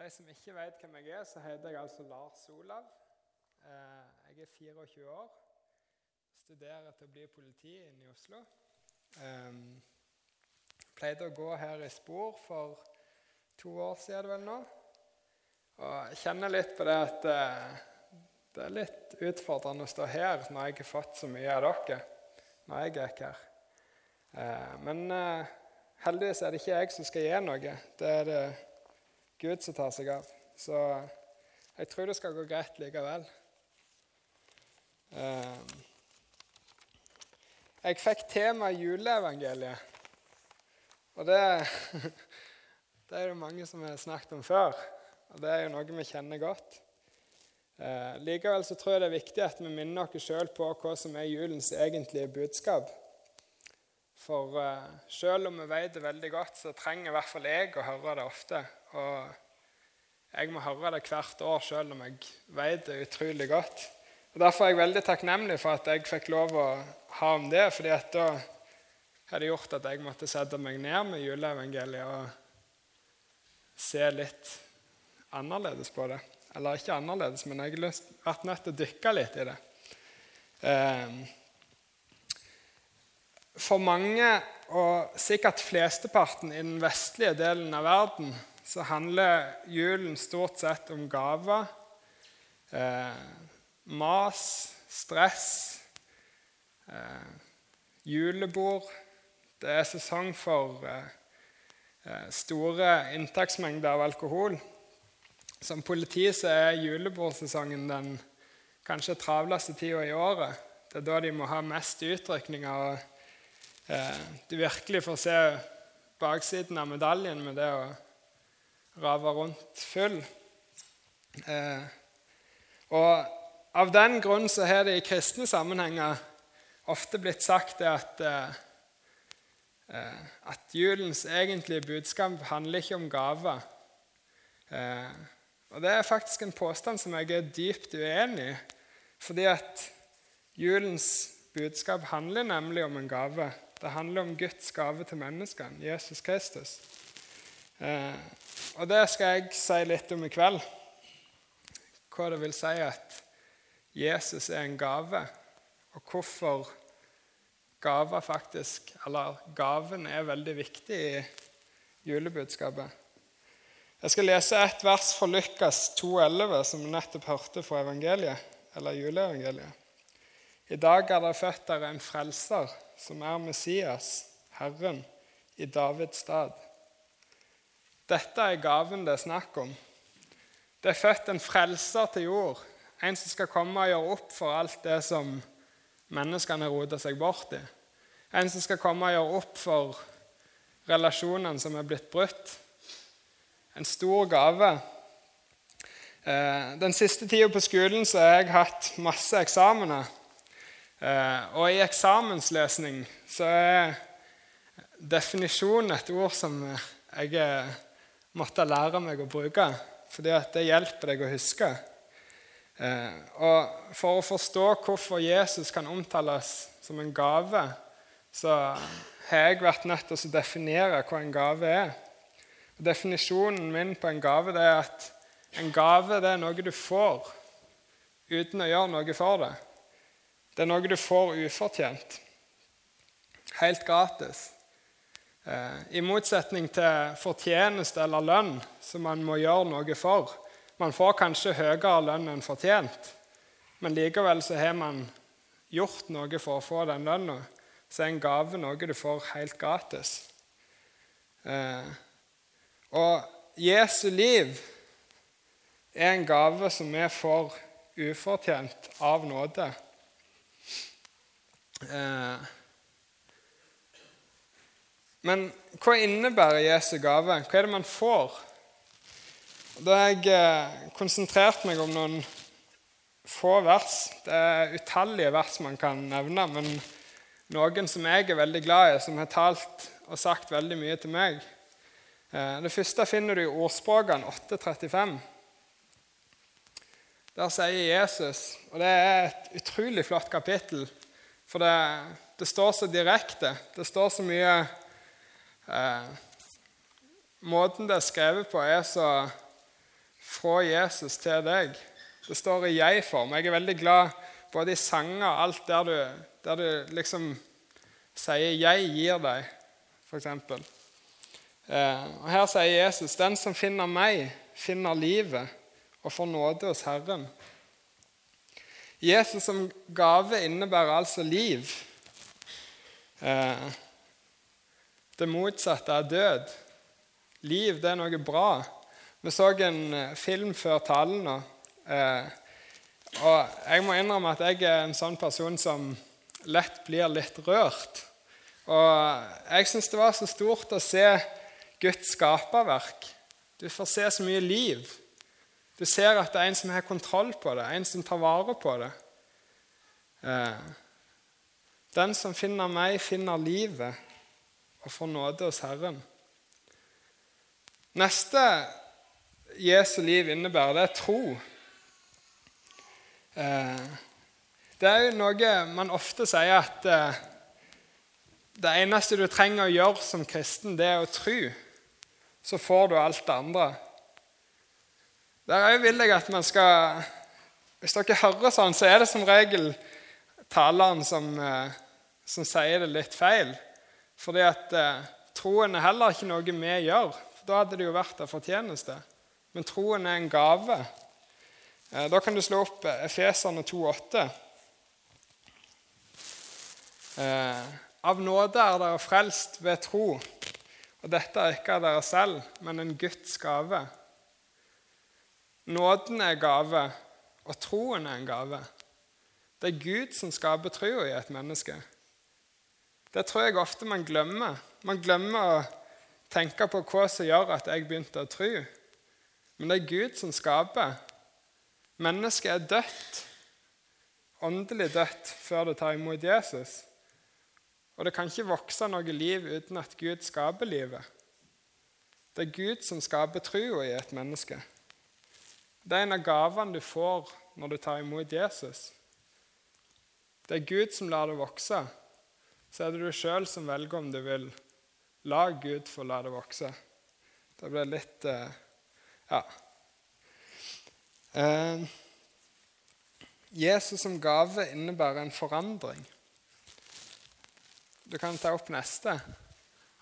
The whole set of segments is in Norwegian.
de som ikke vet hvem jeg er, så heter jeg altså Lars Olav. Eh, jeg er 24 år. Studerer til å bli politi inne i Oslo. Jeg pleide å gå her i spor for to år siden vel nå. Og jeg kjenner litt på det at eh, det er litt utfordrende å stå her når jeg har fått så mye av dere når jeg gikk her. Eh, men eh, heldigvis er det ikke jeg som skal gi noe. Det er det Gud som tar seg av. Så jeg tror det skal gå greit likevel. Eh, jeg fikk tema juleevangeliet. Og det, det er det mange som har snakket om før. Og det er jo noe vi kjenner godt. Eh, likevel så tror jeg det er viktig at vi minner oss sjøl på hva som er julens egentlige budskap. For eh, selv om vi vet det veldig godt, så trenger i hvert fall jeg å høre det ofte. Og jeg må høre det hvert år selv om jeg vet det utrolig godt. Og Derfor er jeg veldig takknemlig for at jeg fikk lov å ha om det. fordi at da har det gjort at jeg måtte sette meg ned med juleevangeliet og se litt annerledes på det. Eller ikke annerledes, men jeg har vært nødt til å dykke litt i det. Eh, for mange, og sikkert flesteparten i den vestlige delen av verden, så handler julen stort sett om gaver, eh, mas, stress, eh, julebord. Det er sesong for store inntaksmengder av alkohol. Som politi er julebordsesongen den kanskje travleste tida i året. Det er da de må ha mest utrykninger. og eh, Du virkelig får se baksiden av medaljen med det å rave rundt full. Eh, og Av den grunn så har det i kristne sammenhenger ofte blitt sagt at, eh, eh, at julens egentlige budskap handler ikke om gaver. Eh, og Det er faktisk en påstand som jeg er dypt uenig i. Fordi at julens budskap handler nemlig om en gave. Det handler om Guds gave til menneskene, Jesus Kristus. Eh, og det skal jeg si litt om i kveld. Hva det vil si at Jesus er en gave, og hvorfor gaver faktisk, eller gaven er veldig viktig i julebudskapet. Jeg skal lese et vers fra Lukas 2,11, som vi nettopp hørte fra evangeliet, eller juleevangeliet. I dag er det født der en frelser, som er Messias, Herren, i Davids stad. Dette er gaven det er snakk om. Det er født en frelser til jord, en som skal komme og gjøre opp for alt det som menneskene roter seg bort i. En som skal komme og gjøre opp for relasjonene som er blitt brutt en stor gave. Eh, den siste tida på skolen så har jeg hatt masse eksamener. Eh, og i eksamenslesning så er definisjon et ord som jeg eh, måtte lære meg å bruke, fordi det hjelper deg å huske. Og For å forstå hvorfor Jesus kan omtales som en gave, så har jeg vært nødt til å definere hva en gave er. Definisjonen min på en gave er at en gave er noe du får uten å gjøre noe for det. Det er noe du får ufortjent. Helt gratis. Eh, I motsetning til fortjeneste eller lønn, som man må gjøre noe for. Man får kanskje høyere lønn enn fortjent, men likevel så har man gjort noe for å få den lønna. Så er en gave noe du får helt gratis. Eh, og Jesu liv er en gave som vi får ufortjent av nåde. Eh, men hva innebærer Jesu gave? Hva er det man får? Da har jeg eh, konsentrert meg om noen få vers. Det er utallige vers man kan nevne, men noen som jeg er veldig glad i, som har talt og sagt veldig mye til meg. Eh, det første finner du i Ordspråkene 8.35. Der sier Jesus, og det er et utrolig flott kapittel, for det, det står så direkte. Det står så mye eh, Måten det er skrevet på, er så fra Jesus til deg. Det står i jeg-form. Jeg er veldig glad både i sanger og alt der du, der du liksom sier 'jeg gir deg', f.eks. Eh, og her sier Jesus 'Den som finner meg, finner livet og får nåde hos Herren'. Jesus som gave innebærer altså liv. Eh, det motsatte er død. Liv, det er noe bra. Vi så en eh, film før talen nå. Eh, og jeg må innrømme at jeg er en sånn person som lett blir litt rørt. Og jeg syns det var så stort å se Guds skaperverk. Du får se så mye liv. Du ser at det er en som har kontroll på det, en som tar vare på det. Eh, den som finner meg, finner livet og får nåde hos Herren. Neste Jesu liv innebærer, det er tro. Eh, det er jo noe man ofte sier at eh, det eneste du trenger å gjøre som kristen, det er å tro. Så får du alt det andre. Der vil jeg at man skal Hvis dere hører sånn, så er det som regel taleren som, eh, som sier det litt feil. Fordi at troen er heller ikke noe vi gjør. For da hadde det jo vært en fortjeneste. Men troen er en gave. Eh, da kan du slå opp eh, Efeserne 2,8. Eh, av nåde er dere frelst ved tro, og dette er ikke av dere selv, men en Guds gave. Nåden er gave, og troen er en gave. Det er Gud som skaper troa i et menneske. Det tror jeg ofte man glemmer. Man glemmer å tenke på hva som gjør at jeg begynte å tro. Men det er Gud som skaper. Mennesket er dødt, åndelig dødt, før det tar imot Jesus. Og det kan ikke vokse noe liv uten at Gud skaper livet. Det er Gud som skaper troa i et menneske. Det er en av gavene du får når du tar imot Jesus. Det er Gud som lar det vokse. Så er det du sjøl som velger om du vil la Gud få la det vokse. Det blir litt eh, ja. Eh, Jesus som gave innebærer en forandring. Du kan ta opp neste.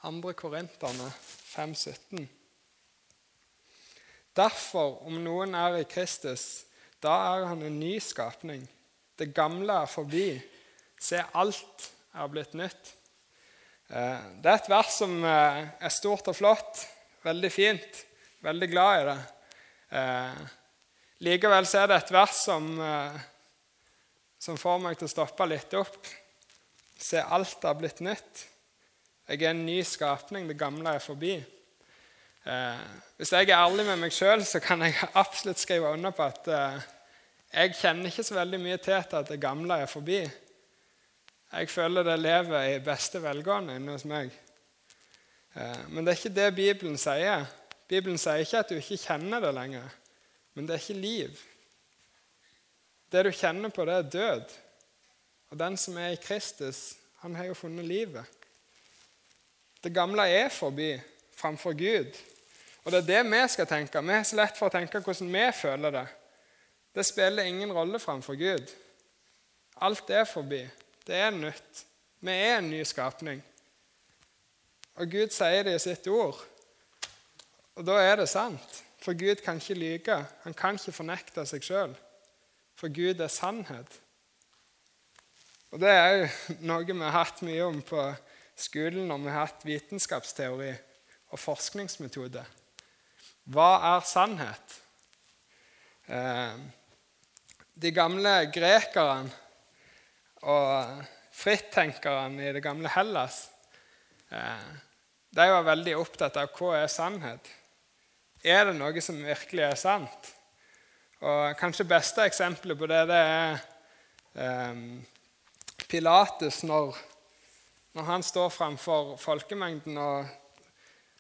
2. Korinterne 5,17. Derfor, om noen er i Kristus, da er han en ny skapning. Det gamle er forbi. Se, alt er blitt nytt. Eh, det er et vers som eh, er stort og flott, veldig fint. Veldig glad i det. Eh, likevel så er det et vers som, som får meg til å stoppe litt opp. Se, alt har blitt nytt. Jeg er en ny skapning. Det gamle er forbi. Hvis jeg er ærlig med meg sjøl, så kan jeg absolutt skrive under på at jeg kjenner ikke så veldig mye til at det gamle er forbi. Jeg føler det lever i beste velgående inne hos meg. Eh, men det er ikke det Bibelen sier. Bibelen sier ikke at du ikke kjenner det lenger, men det er ikke liv. Det du kjenner på, det er død. Og den som er i Kristus, han har jo funnet livet. Det gamle er forbi framfor Gud. Og det er det vi skal tenke. Vi er så lett for å tenke hvordan vi føler det. Det spiller ingen rolle framfor Gud. Alt er forbi. Det er nytt. Vi er en ny skapning. Og Gud sier det i sitt ord. Og da er det sant. For Gud kan ikke lyve. Han kan ikke fornekte seg sjøl. For Gud er sannhet. Og Det er jo noe vi har hatt mye om på skolen når vi har hatt vitenskapsteori og forskningsmetode. Hva er sannhet? Eh, de gamle grekerne og frittenkerne i det gamle Hellas eh, de var veldig opptatt av hva er sannhet. Er det noe som virkelig er sant? Og Kanskje beste eksempelet på det, det er eh, Pilatus når, når, han står framfor folkemengden og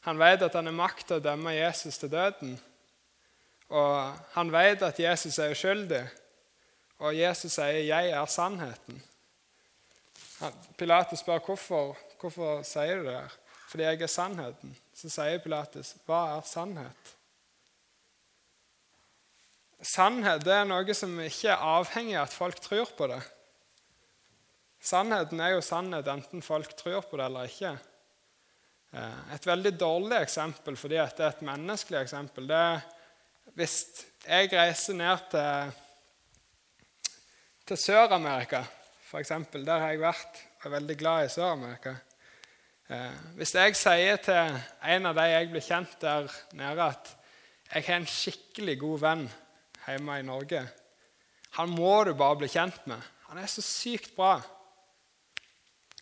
han vet at han har makt til å dømme Jesus til døden. Og han vet at Jesus er uskyldig, og Jesus sier 'Jeg er sannheten'. Pilatus spør hvorfor, hvorfor sier du det. Fordi jeg er sannheten. Så sier Pilatus, 'Hva er sannhet?' Sannhet det er noe som ikke er avhengig av at folk tror på det. Sannheten er jo sannhet enten folk tror på det eller ikke. Eh, et veldig dårlig eksempel fordi det er et menneskelig eksempel, det er hvis jeg reiser ned til, til Sør-Amerika, f.eks. Der har jeg vært og er veldig glad i Sør-Amerika. Eh, hvis jeg sier til en av de jeg blir kjent der nede, at jeg har en skikkelig god venn hjemme i Norge Han må du bare bli kjent med. Han er så sykt bra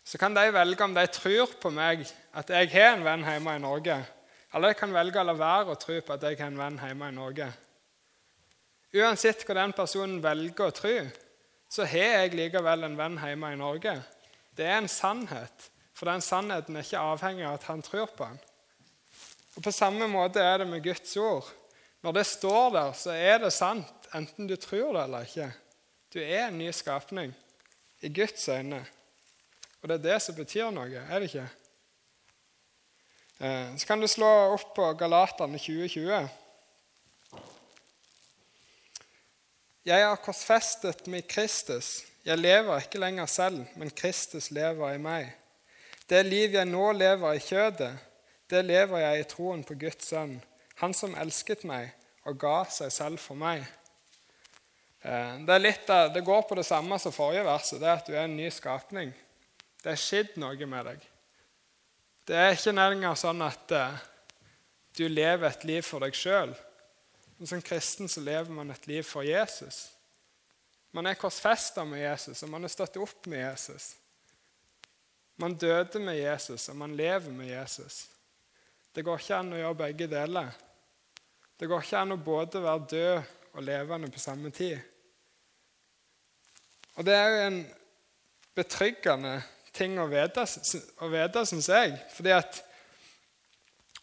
så kan de velge om de tror på meg, at jeg har en venn hjemme i Norge. Eller de kan velge å la være å tro på at jeg har en venn hjemme i Norge. Uansett hva den personen velger å tro, så har jeg likevel en venn hjemme i Norge. Det er en sannhet, for den sannheten er ikke avhengig av at han tror på den. Og På samme måte er det med Guds ord. Når det står der, så er det sant, enten du tror det eller ikke. Du er en ny skapning i Guds øyne. Og det er det som betyr noe, er det ikke? Eh, så kan du slå opp på Galaterne 2020. Jeg har korsfestet med Kristus. Jeg lever ikke lenger selv, men Kristus lever i meg. Det liv jeg nå lever i kjødet, det lever jeg i troen på Guds sønn, han som elsket meg og ga seg selv for meg. Eh, det, litt, det går på det samme som forrige verset, det er at du er en ny skapning. Det er skjedd noe med deg. Det er ikke lenger sånn at uh, du lever et liv for deg sjøl. Som kristen så lever man et liv for Jesus. Man er korsfesta med Jesus, og man er stått opp med Jesus. Man døde med Jesus, og man lever med Jesus. Det går ikke an å gjøre begge deler. Det går ikke an å både være død og levende på samme tid. Og det er jo en betryggende ting å vite, å vite syns jeg. Fordi at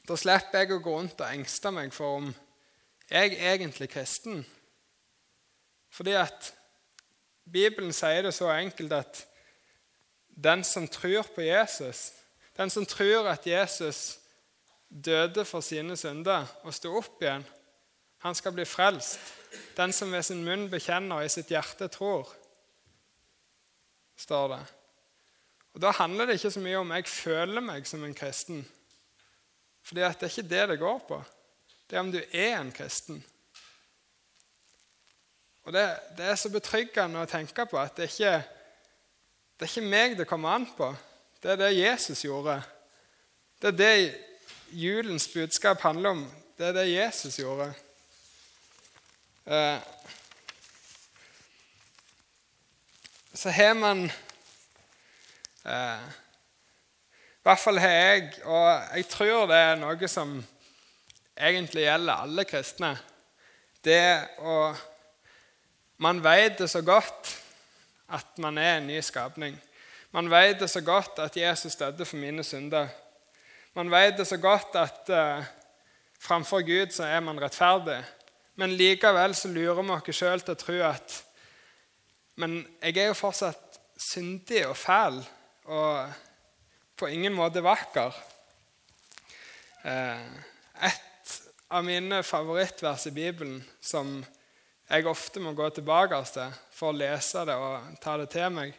da slipper jeg å gå rundt og engste meg for om jeg egentlig kristen. Fordi at Bibelen sier det så enkelt at den som tror på Jesus, den som tror at Jesus døde for sine synder og sto opp igjen, han skal bli frelst. Den som ved sin munn bekjenner og i sitt hjerte tror, står det. Og Da handler det ikke så mye om jeg føler meg som en kristen. For det er ikke det det går på. Det er om du er en kristen. Og det, det er så betryggende å tenke på at det er, ikke, det er ikke meg det kommer an på. Det er det Jesus gjorde. Det er det julens budskap handler om. Det er det Jesus gjorde. Eh, så har man Eh, I hvert fall har jeg, og jeg tror det er noe som egentlig gjelder alle kristne, det å Man vet det så godt at man er en ny skapning. Man vet det så godt at Jesus døde for mine synder. Man vet det så godt at uh, framfor Gud så er man rettferdig. Men likevel så lurer vi oss sjøl til å tro at Men jeg er jo fortsatt syndig og fæl og på ingen måte vakker. Uh, et av mine favorittvers i Bibelen som jeg ofte må gå tilbake til for å lese det og ta det til meg,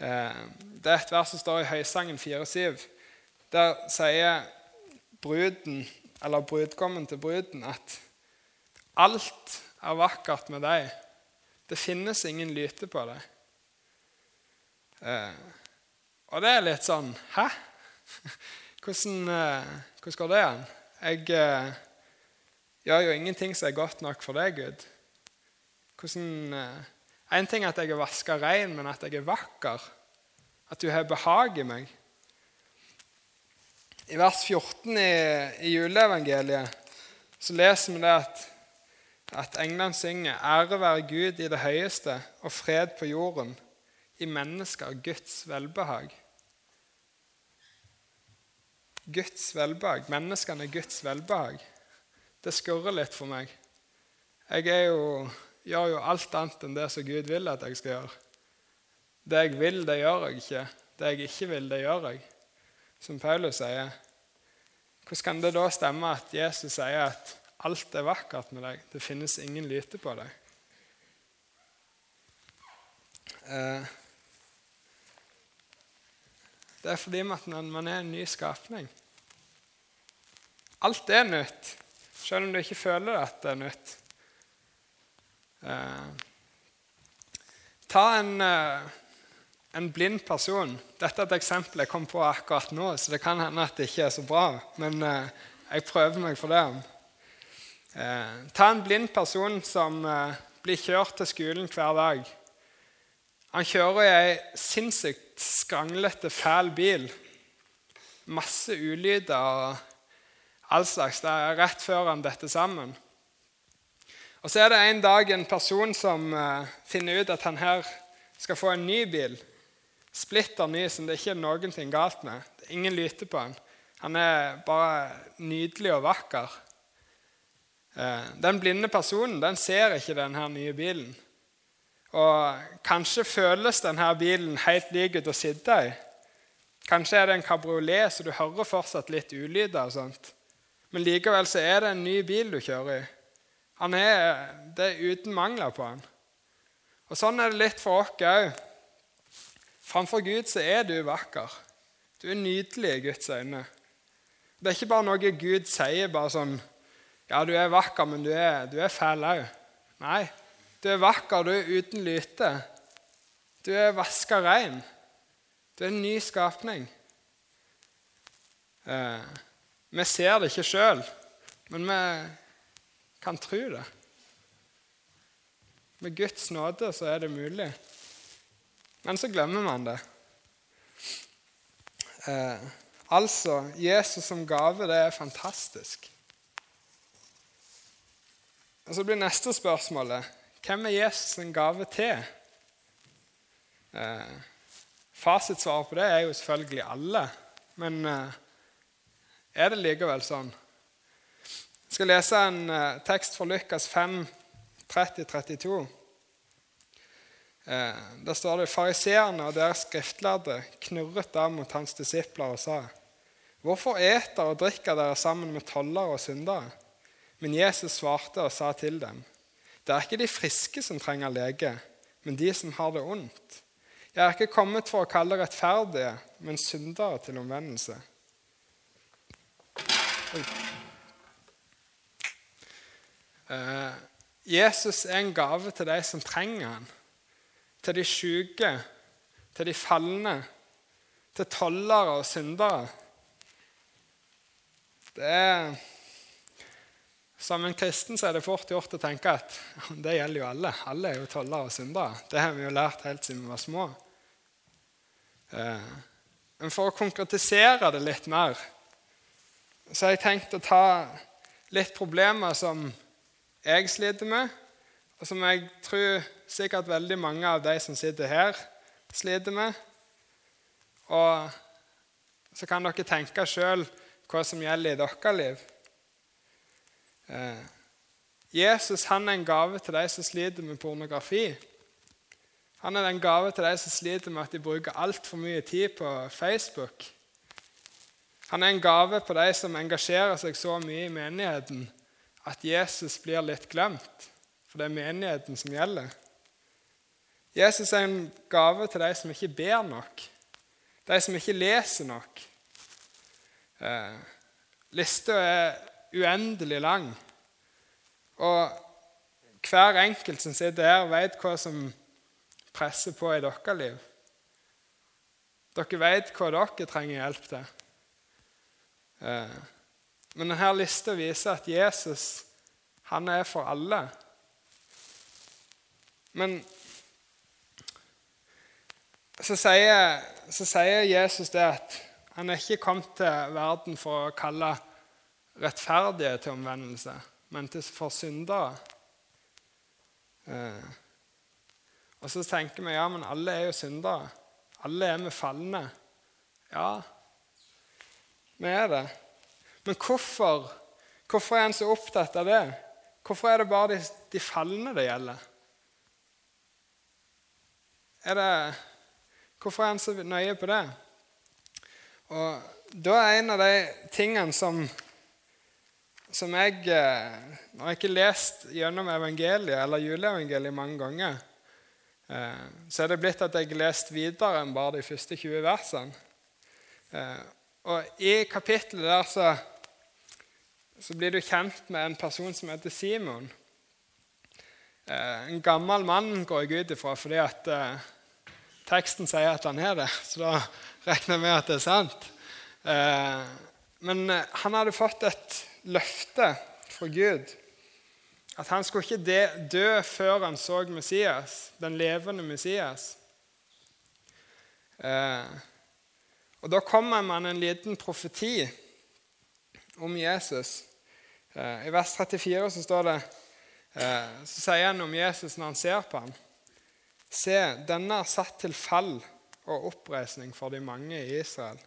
eh, det er et vers som står i Høysangen 4.7. Der sier bruden, eller brudgommen til bruden at alt er vakkert med deg. Det finnes ingen lyte på deg. Eh, og det er litt sånn Hæ? Hvordan, eh, hvordan går det an? Jeg eh, gjør jo ingenting som er godt nok for deg, Gud. Hvordan eh, En ting er at jeg er vaska rein, men at jeg er vakker. At du har behag i meg. I vers 14 i, i juleevangeliet så leser vi det at, at englene synger 'Ære være Gud i det høyeste og fred på jorden', i mennesker Guds velbehag. Guds velbehag. Menneskene er Guds velbehag. Det skurrer litt for meg. Jeg jo, gjør jo alt annet enn det som Gud vil at jeg skal gjøre. Det jeg vil, det gjør jeg ikke. Det jeg ikke vil, det gjør jeg. Som Paulus sier. Hvordan kan det da stemme at Jesus sier at alt er vakkert med deg. Det finnes ingen lyte på deg. Eh, det er fordi man er en ny skapning. Alt er nytt, selv om du ikke føler at det er nytt. Eh, ta en, eh, en, blind person. Dette er et eksempel jeg kom på akkurat nå, så det kan hende at det ikke er så bra. Men eh, jeg prøver meg for det. Eh, ta en blind person som eh, blir kjørt til skolen hver dag. Han kjører i ei sinnssykt skranglete, fæl bil. Masse ulyder og all slags. Det er rett før han detter sammen. Og Så er det en dag en person som uh, finner ut at han her skal få en ny bil. Splitter ny, som det ikke er noen ting galt med. Det er ingen lyter på han. Han er bare nydelig og vakker. Uh, den blinde personen den ser ikke denne nye bilen. Og Kanskje føles denne bilen helt lik ut å sitte i. Kanskje er det en kabriolet, så du hører fortsatt litt ulyder. og sånt. Men likevel så er det en ny bil du kjører i. Han er, det er uten mangler på han. Og Sånn er det litt for oss òg. Framfor Gud så er du vakker. Du er nydelig i Guds øyne. Det er ikke bare noe Gud sier bare sånn Ja, du er vakker, men du er, du er fæl òg. Nei, du er vakker, du er uten lyte. Du er vaska rein. Du er en ny skapning. Eh, vi ser det ikke sjøl, men vi kan tro det. Med Guds nåde så er det mulig. Men så glemmer man det. Eh, altså, Jesus som gave, det er fantastisk. Og Så blir neste spørsmålet hvem er Jesus en gave til? Eh, Fasitsvaret på det er jo selvfølgelig alle. Men eh, er det likevel sånn? Jeg skal lese en uh, tekst fra Lukas 5, 30-32. Uh, der står det fariseerne og deres skriftlærde knurret da mot hans disipler og sa:" Hvorfor eter og drikker dere sammen med tollere og syndere? Men Jesus svarte og sa til dem:" Det er ikke de friske som trenger lege, men de som har det ondt. Jeg er ikke kommet for å kalle rettferdige, men syndere til omvendelse. Eh, Jesus er en gave til de som trenger han. Til de syke, til de falne, til tollere og syndere. Det er, Som en kristen så er det fort gjort å tenke at det gjelder jo alle. Alle er jo tollere og syndere. Det har vi jo lært helt siden vi var små. Eh, men for å konkretisere det litt mer så har jeg tenkt å ta litt problemer som jeg sliter med, og som jeg tror sikkert veldig mange av de som sitter her, sliter med. Og så kan dere tenke sjøl hva som gjelder i deres liv. Eh, Jesus han er en gave til de som sliter med pornografi. Han er en gave til de som sliter med at de bruker altfor mye tid på Facebook. Han er en gave på de som engasjerer seg så mye i menigheten at Jesus blir litt glemt, for det er menigheten som gjelder. Jesus er en gave til de som ikke ber nok, de som ikke leser nok. Eh, Lista er uendelig lang, og hver enkelt som sitter her, vet hva som presser på i deres liv. Dere vet hva dere trenger hjelp til. Eh, men denne lista viser at Jesus han er for alle. Men så sier, så sier, Jesus det at han er ikke kommet til verden for å kalle rettferdige til omvendelse, men til for syndere. Eh. Og så tenker vi ja, men alle er jo syndere. Alle er vi falne. Ja, er det. Men hvorfor, hvorfor er han så opptatt av det? Hvorfor er det bare de, de falne det gjelder? Er det, hvorfor er han så nøye på det? Og Da er en av de tingene som, som jeg Når jeg ikke har lest gjennom evangeliet eller juleevangeliet mange ganger. Eh, så er det blitt at jeg har lest videre enn bare de første 20 versene. Eh, og i kapittelet der så, så blir du kjent med en person som heter Simon. En gammel mann går jeg ut ifra fordi at teksten sier at han er det. Så da regner jeg med at det er sant. Men han hadde fått et løfte fra Gud. At han skulle ikke dø før han så Messias, den levende Messias. Eh, og Da kommer man en liten profeti om Jesus. Eh, I vers 34 så står det, eh, så sier han om Jesus når han ser på ham. Se, denne er satt til fall og oppreisning for de mange i Israel.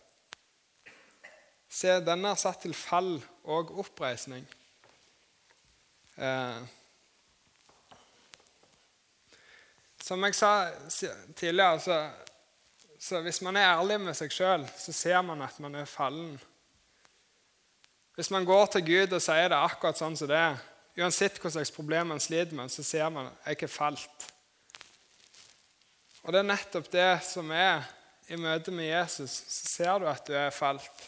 Se, denne er satt til fall og oppreisning. Eh, som jeg sa tidligere, så, så, hvis man er ærlig med seg sjøl, så ser man at man er fallen. Hvis man går til Gud og sier det akkurat sånn som det er, uansett hva slags problem man sliter med, så ser man at jeg er falt. Og det er nettopp det som er i møte med Jesus. Så ser du at du er falt.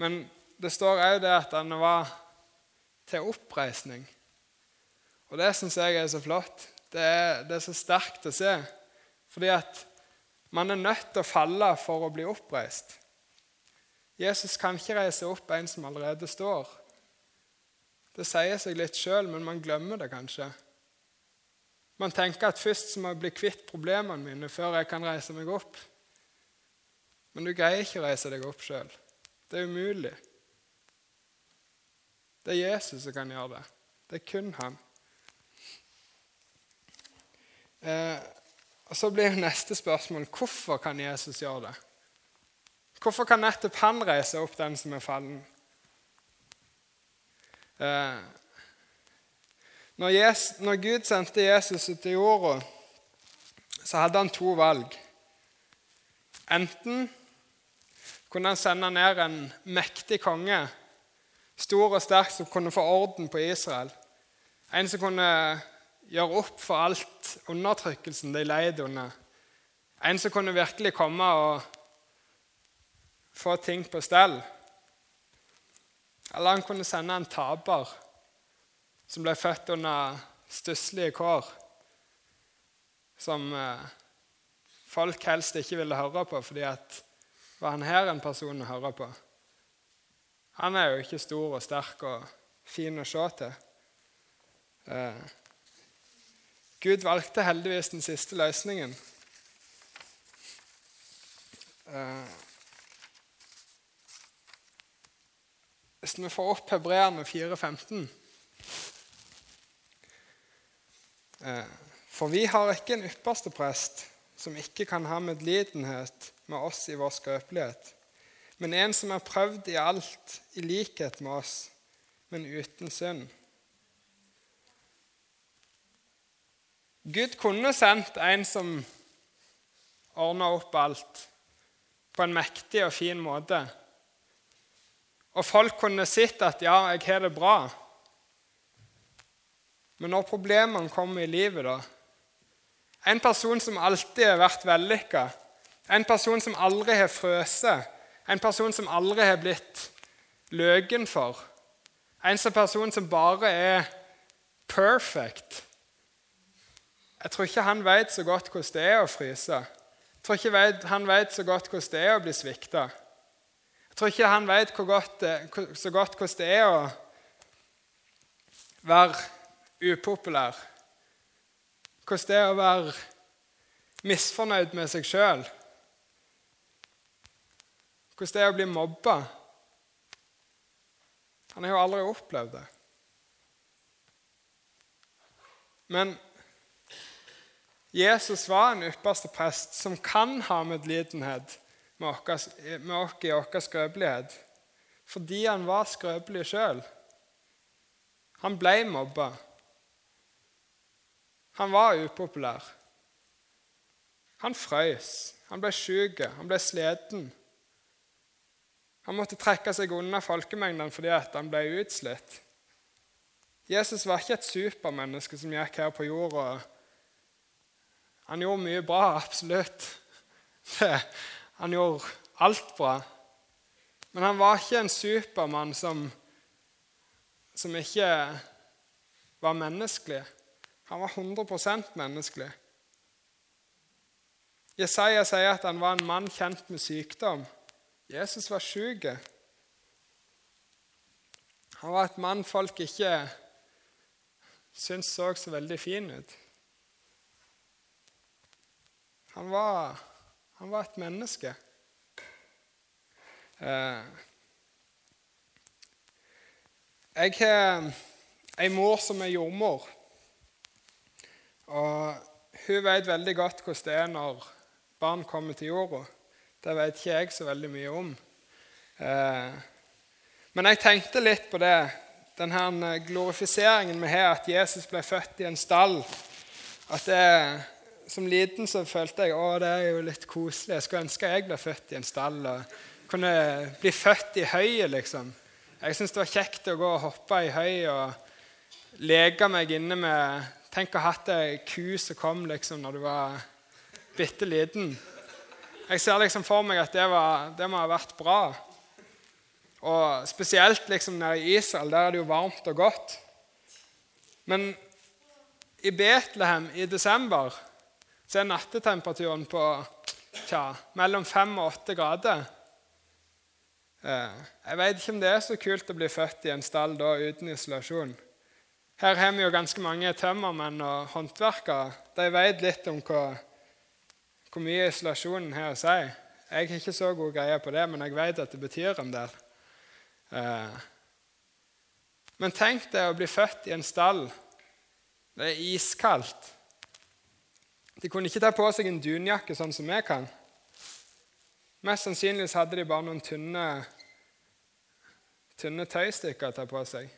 Men det står òg det at han var til oppreisning. Og det syns jeg er så flott. Det er, det er, så sterkt å se. Fordi at man er nødt til å falle for å bli oppreist. Jesus kan ikke reise opp en som allerede står. Det sier seg litt sjøl, men man glemmer det kanskje. Man tenker at først må jeg bli kvitt problemene mine før jeg kan reise meg opp. Men du greier ikke å reise deg opp sjøl. Det er umulig. Det er Jesus som kan gjøre det. Det er kun han. Eh, og Så blir jo neste spørsmål hvorfor kan Jesus gjøre det? Hvorfor kan nettopp han reise opp den som er fallen? Eh, når, Jesus, når Gud sendte Jesus ut til jorda, så hadde han to valg. Enten kunne han sende ned en mektig konge, stor og sterk, som kunne få orden på Israel. En som kunne gjøre opp for alt undertrykkelsen de leide under. En som kunne virkelig komme og få ting på stell. Eller han kunne sende en taper som ble født under stusslige kår, som eh, folk helst ikke ville høre på fordi at var han her en person å høre på? Han er jo ikke stor og sterk og fin å se til. Gud valgte heldigvis den siste løsningen. Eh, hvis vi får opp Hebreerne 4,15 eh, For vi har ikke en ypperste prest som ikke kan ha medlidenhet med oss i vår skrøpelighet, men en som er prøvd i alt, i likhet med oss, men uten synd. Gud kunne sendt en som ordna opp alt på en mektig og fin måte. Og folk kunne sett at 'ja, jeg har det bra'. Men når problemene kommer i livet, da En person som alltid har vært vellykka, en person som aldri har frøst. En person som aldri har blitt løken for. En person som bare er perfect. Jeg tror ikke han vet så godt hvordan det er å fryse. Jeg tror ikke han vet så godt hvordan det er å bli svikta. Jeg tror ikke han vet godt, så godt hvordan det er å være upopulær. Hvordan det er å være misfornøyd med seg sjøl hvordan det er å bli mobba. Han har jo aldri opplevd det. Men Jesus var en ypperste prest som kan ha medlidenhet med oss i vår skrøpelighet, fordi han var skrøpelig sjøl. Han ble mobba. Han var upopulær. Han frøs, han ble syk, han ble sliten. Han måtte trekke seg unna folkemengdene fordi han ble utslitt. Jesus var ikke et supermenneske som gikk her på jorda. Han gjorde mye bra, absolutt. Han gjorde alt bra. Men han var ikke en supermann som, som ikke var menneskelig. Han var 100% menneskelig. Jesaja sier at han var en mann kjent med sykdom. Jesus var syk. Han var et mann folk ikke syntes så så veldig fin ut. Han var, han var et menneske. Eh, jeg har ei mor som er jordmor. Og hun vet veldig godt hvordan det er når barn kommer til jorda. Det vet ikke jeg så veldig mye om. Eh, men jeg tenkte litt på det, denne glorifiseringen vi har, at Jesus ble født i en stall. At det, Som liten så følte jeg å, det er jo litt koselig. Jeg skulle ønske jeg ble født i en stall og kunne bli født i høyet, liksom. Jeg syntes det var kjekt å gå og hoppe i høy og leke meg inne med Tenk å ha hatt ei ku som kom liksom når du var bitte liten. Jeg ser liksom for meg at det, var, det må ha vært bra. Og Spesielt liksom nede i Israel. Der er det jo varmt og godt. Men i Betlehem i desember så er nattetemperaturen på tja, mellom fem og åtte grader. Eh, jeg vet ikke om det er så kult å bli født i en stall da uten isolasjon. Her har vi jo ganske mange tømmermenn og håndverkere. De vet litt om hvor, hvor mye isolasjonen har å si. Jeg har ikke så god greie på det, men jeg vet at det betyr en del. Eh, men tenk deg å bli født i en stall. Det er iskaldt. De kunne ikke ta på seg en dunjakke sånn som vi kan. Mest sannsynlig hadde de bare noen tynne, tynne tøystykker å ta på seg.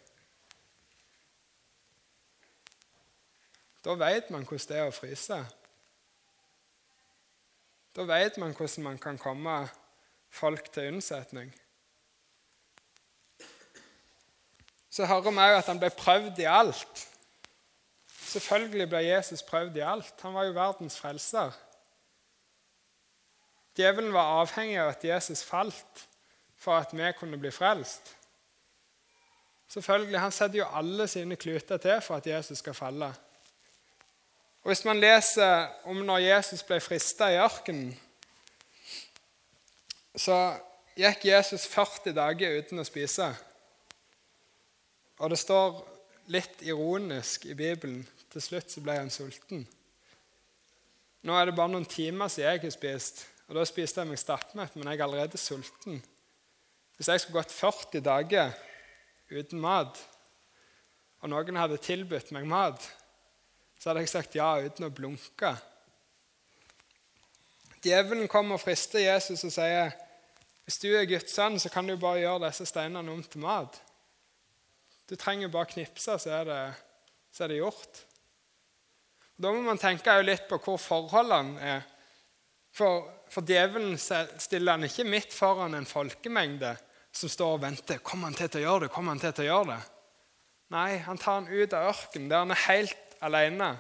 Da vet man hvordan det er å fryse. Da vet man hvordan man kan komme folk til unnsetning. Så hører vi òg at han ble prøvd i alt. Selvfølgelig ble Jesus prøvd i alt. Han var jo verdens frelser. Djevelen var avhengig av at Jesus falt for at vi kunne bli frelst. Selvfølgelig, Han setter jo alle sine kluter til for at Jesus skal falle. Og Hvis man leser om når Jesus ble frista i ørkenen, så gikk Jesus 40 dager uten å spise. Og det står litt ironisk i Bibelen til slutt så ble han sulten. Nå er det bare noen timer siden jeg har spist, og da spiste jeg meg stappmett, men jeg er allerede sulten. Hvis jeg skulle gått 40 dager uten mat, og noen hadde tilbudt meg mat, så hadde jeg sagt ja uten å blunke. Djevelen kommer og frister Jesus og sier hvis du er Guds sønn, så kan du bare gjøre disse steinene om til mat. Du trenger bare knipse, så er det, så er det gjort. Da må man tenke litt på hvor forholdene er. For, for djevelen stiller han ikke midt foran en folkemengde som står og venter. Kommer han til å gjøre det? Kommer han til å gjøre det? Nei, han tar han ut av ørkenen, der han er helt alene.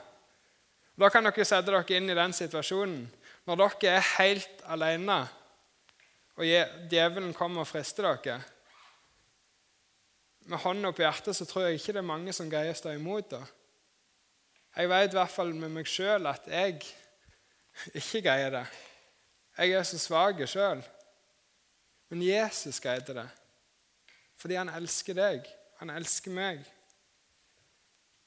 Da kan dere sette dere inn i den situasjonen. Når dere er helt alene, og djevelen kommer og frister dere Med hånda på hjertet så tror jeg ikke det er mange som greier å stå imot. da. Jeg vet i hvert fall med meg sjøl at jeg ikke greier det. Jeg er så svak sjøl. Men Jesus greide det. Fordi han elsker deg. Han elsker meg.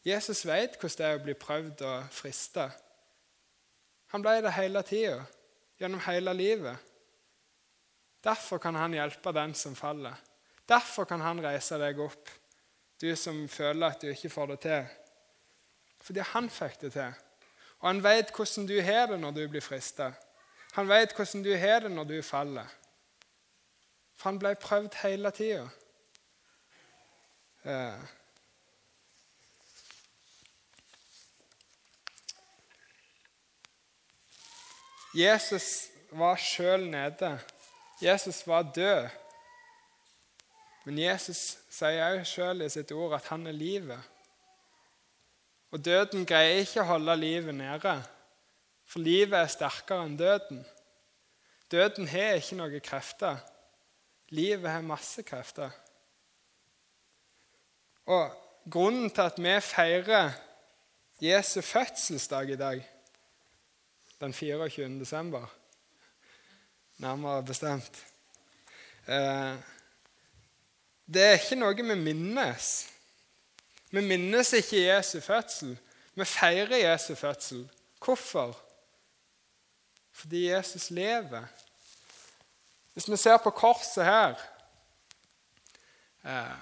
Jesus vet hvordan det er å bli prøvd og frista. Han ble det hele tida, gjennom hele livet. Derfor kan han hjelpe den som faller. Derfor kan han reise deg opp, du som føler at du ikke får det til. Fordi han fikk det til. Og han vet hvordan du har det når du blir frista. Han vet hvordan du har det når du faller. For han ble prøvd hele tida. Eh. Jesus var sjøl nede. Jesus var død. Men Jesus sier òg sjøl i sitt ord at han er livet. Og døden greier ikke å holde livet nede, for livet er sterkere enn døden. Døden har ikke noen krefter. Livet har masse krefter. Og grunnen til at vi feirer Jesu fødselsdag i dag, den 24. desember, nærmere bestemt eh, Det er ikke noe vi minnes. Vi minnes ikke Jesu fødsel. Vi feirer Jesu fødsel. Hvorfor? Fordi Jesus lever. Hvis vi ser på korset her eh,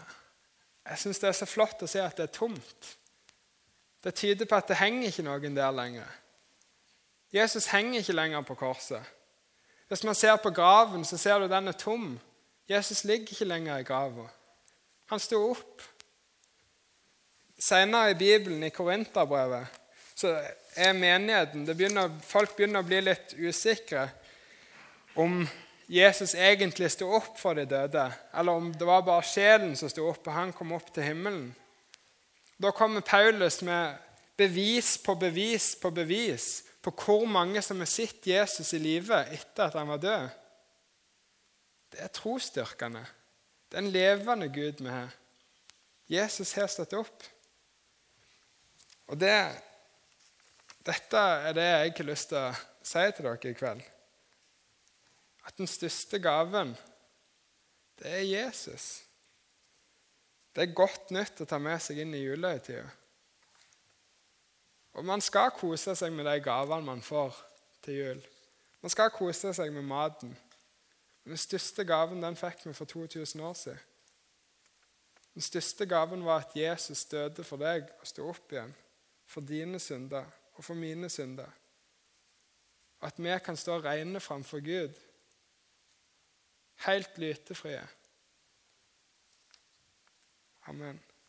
Jeg syns det er så flott å se at det er tomt. Det tyder på at det henger ikke noen der lenger. Jesus henger ikke lenger på korset. Hvis man ser på graven, så ser du den er tom. Jesus ligger ikke lenger i grava. Han sto opp. Senere i Bibelen, i Korinterbrevet, så er menigheten begynner, Folk begynner å bli litt usikre om Jesus egentlig sto opp for de døde, eller om det var bare sjelen som sto opp, og han kom opp til himmelen. Da kommer Paulus med bevis på bevis på bevis på hvor mange som har sett Jesus i live etter at han var død. Det er trosstyrkende. Det er en levende Gud vi har. Jesus har stått opp. Og det, Dette er det jeg har lyst til å si til dere i kveld. At den største gaven, det er Jesus. Det er godt nytt å ta med seg inn i julehøytida. Og man skal kose seg med de gavene man får til jul. Man skal kose seg med maten. Den største gaven den fikk vi for 2000 år siden. Den største gaven var at Jesus døde for deg og sto opp igjen for dine synder og for mine synder. At vi kan stå rene framfor Gud, helt lytefrie. Amen.